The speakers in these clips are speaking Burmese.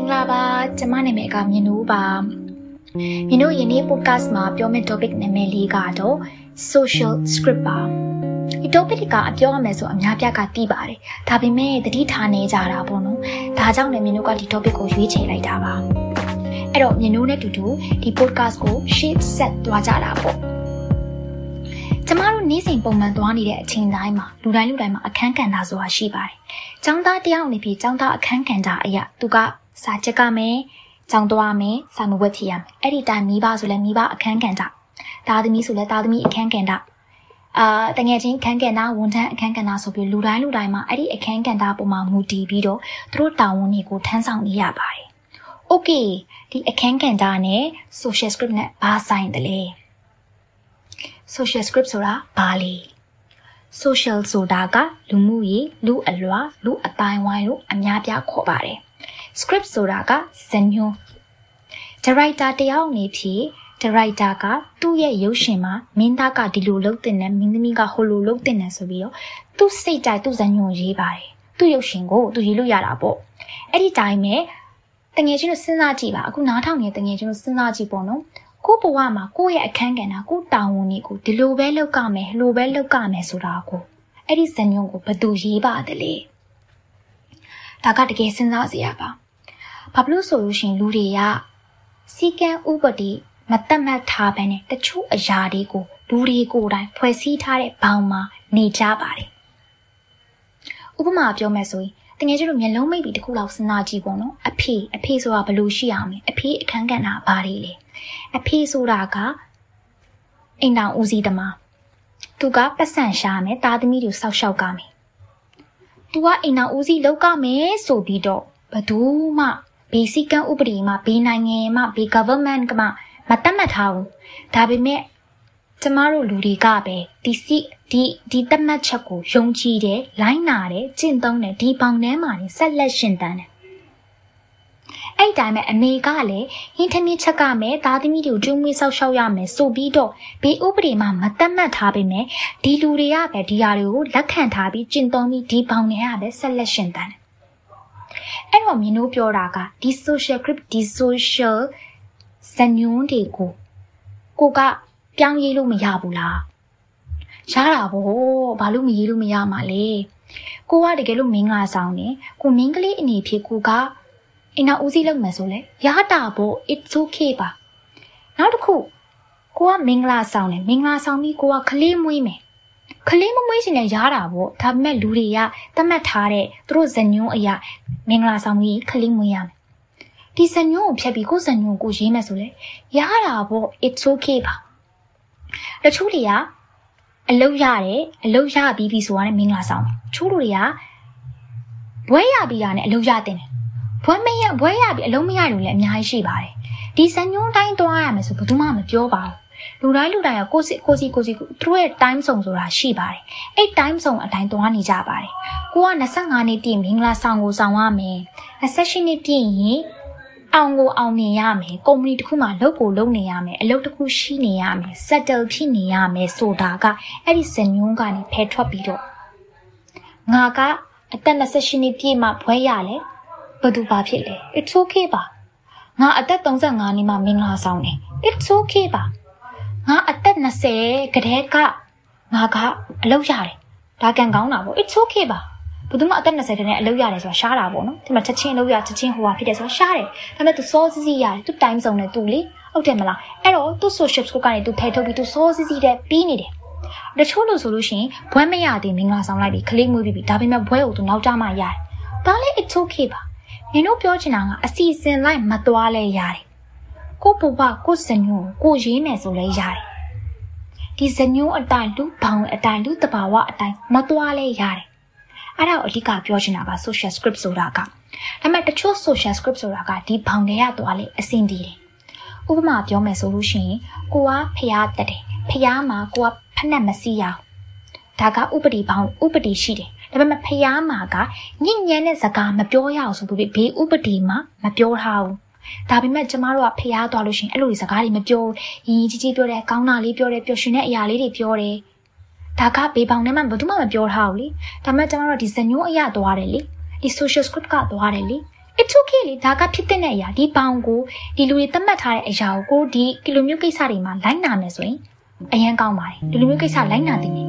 င်္ဂလာပါကျမနာမည်ကမြင်လို့ပါမြင်တို့ယနေ့ podcast မှာပြောမယ့် topic နာမည်လေးကတော့ social script ပါဒီ topic ကအပြောရမယ်ဆိုအများပြားကသိပါတယ်ဒါပေမဲ့တတိထားနေကြတာပေါ့နော်ဒါကြောင့်လည်းမြင်တို့ကဒီ topic ကိုရွေးချယ်လိုက်တာပါအဲ့တော့မြင်တို့နဲ့တူတူဒီ podcast ကို shape set သွားကြတာပေါ့ကျမတို့နေ့စဉ်ပုံမှန်သွားနေတဲ့အချိန်တိုင်းမှာလူတိုင်းလူတိုင်းမှာအခန်းကဏ္ဍဆိုတာရှိပါတယ်။ကျောင်းသားတယောက်အနေဖြင့်ကျောင်းသားအခန်းကဏ္ဍအရာသူက စာချက်ကမယ်၊ကျောင်းသွားမယ်၊စာမဝတ်ဖြစ်ရမယ်။အဲ့ဒီတိုင်းမိဘဆိုလဲမိဘအခန်းကဏ္ဍ။သားသမီးဆိုလဲသားသမီးအခန်းကဏ္ဍ။အာတငယ်ချင်းအခန်းကဏ္ဍဝန်ထမ်းအခန်းကဏ္ဍဆိုပြီးလူတိုင်းလူတိုင်းမှာအဲ့ဒီအခန်းကဏ္ဍပုံမှာမူတည်ပြီးတော့သူတို့တာဝန်တွေကိုထမ်းဆောင်နေရပါတယ်။ Okay ဒီအခန်းကဏ္ဍနဲ့ social script နဲ့ဘာဆိုင်တယ်လဲ social script ဆိုတာဘာလဲ social ဆိုတာကလူမှုရေးလူအလွာလူအတိုင်းဝိုင်းလို့အများပြခေါ်ပါတယ် script ဆိုတာကဇာတ်ညွှန်း director တယောက်အနေဖြင့် director ကသူ့ရဲ့ရုပ်ရှင်မှာမင်းသားကဒီလိုလုပ်တင်တယ်မင်းသမီးကဟိုလိုလုပ်တင်တယ်ဆိုပြီးတော့သူ့စိတ်ကြိုက်သူ့ဇာတ်ညွှန်းရေးပါတယ်သူ့ရုပ်ရှင်ကိုသူရေးလို့ရတာပေါ့အဲ့ဒီတိုင်းပဲတငယ်ချင်းတို့စဉ်းစားကြည့်ပါအခုနားထောင်နေတဲ့တငယ်ချင်းတို့စဉ်းစားကြည့်ပေါ့နော်ကိုဘဝမှာကိုယ့်ရဲ့အခန်းကဏ္ဍကိုတာဝန်တွေကိုဒီလိုပဲလုပ်ကမယ်ဟလိုပဲလုပ်ကမယ်ဆိုတာကိုအဲ့ဒီဇညုံကိုဘယ်သူရေးပါတယ်လဲဒါကတကယ်စဉ်းစားစရာပါ ဘာလို့ဆိုလို့ရှင်လူတွေကစီကံဥပဒေမတတ်မှတ်ထားဘဲနဲ့တချို့အရာတွေကိုလူတွေကိုယ်တိုင်ဖွဲ့စည်းထားတဲ့ဘောင်မှာနေကြပါတယ်ဥပမာပြောမယ်ဆိုရင်တကယ်ကျတော့မျက်လုံးမိတ်ပြီးတခုလောက်စဉ်းစားကြည့်ပေါ့နော်အဖေအဖေဆိုတာဘယ်လိုရှိအောင်လဲအဖေအခန်းကဏ္ဍဘာတွေလဲအဖေဆိုတာကအိမ်တော်ဦးစီးသမားသူကပတ်စံရှာမယ်တာသမီးတွေစောက်ရှောက်ကမယ်သူကအိမ်တော်ဦးစီးလောက်ကမယ်ဆိုပြီးတော့ဘသူမှ ဘေးစည်းကမ်းဥပဒေမှာဘေးနိုင်ငံမှာဘေး government ကမှမတတ်မှတ်ထားဘူးဒါပေမဲ့ကျမတို့လူတွေကပဲဒီစီဒီဒီတတ်မှတ်ချက်ကိုယုံကြည်တယ်လိုင်းနာတယ်ကျင့်သုံးတယ်ဒီပေါင်ထဲမှာနေဆက်လက်ရှင်တန်းတယ်အဲ့တိုင်းပဲအမေကလည်းဟင်းထမင်းချက်ကမယ်သားသမီးတွေကိုကျွေးမွေးဆောက်ရှောက်ရမယ်ဆိုပြီးတော့ဘေးဥပဒေမှာမတတ်မှတ်ထားပေမဲ့ဒီလူတွေကပဲဒီဟာတွေကိုလက်ခံထားပြီးကျင့်သုံးပြီးဒီပေါင်ထဲကပဲဆက်လက်ရှင်တန်းတယ် အဲ့တော့မင်းတို့ပြောတာကဒီ social group ဒီ social ဇညွန်းတွေကိုကိုကပြောင်းရေးလို့မရဘူးလားရတာဗောဘာလို့မရေးလို့မရမှာလဲကိုကတကယ်လို့မင်္ဂလာဆောင်နေကိုမင်းကလေးအနေဖြင့်ကိုကအင်နာဦးစီးလုပ်မယ်ဆိုလဲရတာဗော it's okay ပါနောက်တစ်ခုကိုကမင်္ဂလာဆောင်တယ်မင်္ဂလာဆောင်ပြီးကိုကကလေးမွေးမယ် ကလေးမမွေးရှင်လည်းရတာဗောဒါပေမဲ့လူတွေကသတ်မှတ်ထားတဲ့သူတို့ဇညွန်းအရာမင်္ဂလာဆောင်ပြီးကလေးမွေးရမယ်ဒီဇညွန်းကိုဖျက်ပြီးကိုဇညွန်းကိုရေးမယ်ဆိုလဲရတာဗော it's okay ပါတချို့တွေကအလုတ်ရတယ်အလုတ်ရပြီးပြီဆိုတော့မင်္ဂလာဆောင်ချို့လူတွေကဘွဲရပြီးတာနဲ့အလုတ်ရတင်တယ်ဘွဲမရဘွဲရပြီးအလုံးမရလို့လည်းအများကြီးရှိပါတယ်ဒီစံညွှန်းတိုင်းသွားရမယ်ဆိုဘယ်သူမှမပြောပါဘူး လူတိုင်းလူတိုင်းကကိုစီကိုစီကိုစီသူတို့ရဲ့ time စုံဆိုတာရှိပါတယ်အဲ့ time စုံအတိုင်းသွားနေကြပါတယ်ကိုက25နှစ်ပြည့်မင်္ဂလာဆောင်ကိုဆောင်ရမယ်28နှစ်ပြည့်ရင်အောင်ကိုအောင်မြင်ရမယ်ကုမ္ပဏီတစ်ခုမှလုပ်ကိုလုပ်နေရမယ်အလုပ်တစ်ခုရှိနေရမယ် settle ဖြစ်နေရမယ်ဆိုတာကအဲ့ဒီစညွန်းကနေဖယ်ထွက်ပြီးတော့ငါကအသက်28နှစ်ပြည့်မှဘွဲရလဲဘယ်သူပါဖြစ်လဲ it's okay ပါငါအသက်35နှစ်မှမင်္ဂလာဆောင်တယ် it's okay ပါ ငါအသက်20ကတည်းကငါကအလုပ်ရတယ်ဒါကံကောင်းတာပေါ့ it's okay ပါဘယ်သူမှအသက်20တည်းနဲ့အလုပ်ရတယ်ဆိုတာရှားတာပေါ့နော်ဒီမှာချက်ချင်းအလုပ်ရချက်ချင်းဟိုဟာဖြစ်တယ်ဆိုတာရှားတယ်ဒါပေမဲ့ तू စောစီးစီးရတယ် तू time zone နဲ့ तू လေဟုတ်တယ်မလားအဲ့တော့ तू social scope ကနေ तू ဖယ်ထုတ်ပြီး तू စောစီးစီးတဲ့ပြီးနေတယ်တချို့လို့ဆိုလို့ရှိရင်ဘွဲမရသေးမင်္ဂလာဆောင်လိုက်ပြီးခလေးမွေးပြီးဒါပေမဲ့ဘွဲကို तू နောက်ကြမှရတယ်ဒါလည်း it's okay ပါနင်တို့ပြောချင်တာကအစီအစဉ်လိုက်မသွားလဲရတယ် ကိုဘဘကိုစညိုကိုရေးမယ်ဆိုလဲရတယ်ဒီဇညိုအတိုင်းလူဘောင်အတိုင်းလူတဘာဝအတိုင်းမသွားလဲရတယ်အဲ့ဒါကိုအဓိကပြောချင်တာပါ social script ဆိုတာကဒါပေမဲ့တချို့ social script ဆိုတာကဒီဘောင်တွေကသွားလေအဆင်ပြေတယ်ဥပမာပြောမယ်ဆိုလို့ရှိရင်ကိုကဖျားတက်တယ်ဖျားမှာကိုကဖက်နဲ့မစီးရအောင်ဒါကဥပဒေဘောင်ဥပဒေရှိတယ်ဒါပေမဲ့ဖျားမှာကညဉ့်ညမ်းတဲ့စကားမပြောရအောင်ဆိုပြီးဘေးဥပဒေမှာမပြောထားဘူး ဒါပေမဲ့ကျမတို့ကဖျားသွားလို့ရှိရင်အဲ့လိုစကားတွေမပြောရင်ကြီးကြီးပြောတယ်ကောင်းတာလေးပြောတယ်ပျော်ရွှင်တဲ့အရာလေးတွေပြောတယ်ဒါကဘေးပေါင်ထဲမှာဘယ်သူမှမပြောထားဘူးလေဒါပေမဲ့ကျမတို့ဒီဇညိုးအရာသွားတယ်လေဒီ social script ကသွားတယ်လေ it's okay လေဒါကဖြစ်တဲ့အရာဒီပေါင်ကိုဒီလူတွေသတ်မှတ်ထားတဲ့အရာကိုကိုဒီဒီလိုမျိုးကိစ္စတွေမှာလိုက်နာမယ်ဆိုရင်အရန်ကောင်းပါတယ်ဒီလိုမျိုးကိစ္စလိုက်နာတင်နေ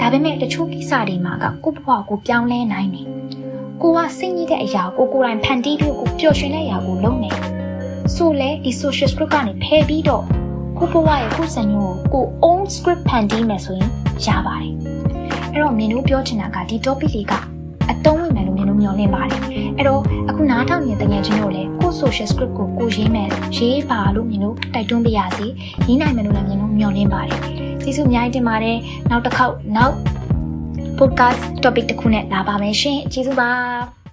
ဒါပေမဲ့တချို့ကိစ္စတွေမှာကကိုယ့်ဘဝကိုပြောင်းလဲနိုင်တယ်ကိုကစိတ်ညစ်တဲ့အရာကိုကိုယ်တိုင်ဖန်တီးပြီးကိုပျော်ရွှင်တဲ့အရာကိုလုပ်နေ ဆိုလဲဒီ social script ကနေဖယ်ပြီးတော့ကိုဘဝရဲ့ကိုယ်စံညို့ကို own script ဖန်တီးမယ်ဆိုရင်ရပါတယ်အဲ့တော့မင်းတို့ပြောချင်တာကဒီ topic တွေကအတုံးဝင်မယ်လို့မင်းတို့မျှော်လင့်ပါတယ်အဲ့တော့အခုနားထောင်နေတဲ့ငယ်ချင်းတို့လည်းကို social script ကိုကိုရေးမယ်ရေးပါလို့မင်းတို့တိုက်တွန်းပေးရစီရေးနိုင်မယ်လို့လည်းမင်းတို့မျှော်လင့်ပါတယ်ကျေးဇူးအများကြီးတင်ပါတယ်နောက်တစ်ခေါက်နောက် podcast topic တစ်ခုနဲ့လာပါမယ်ရှင်ကျေးဇူးပါ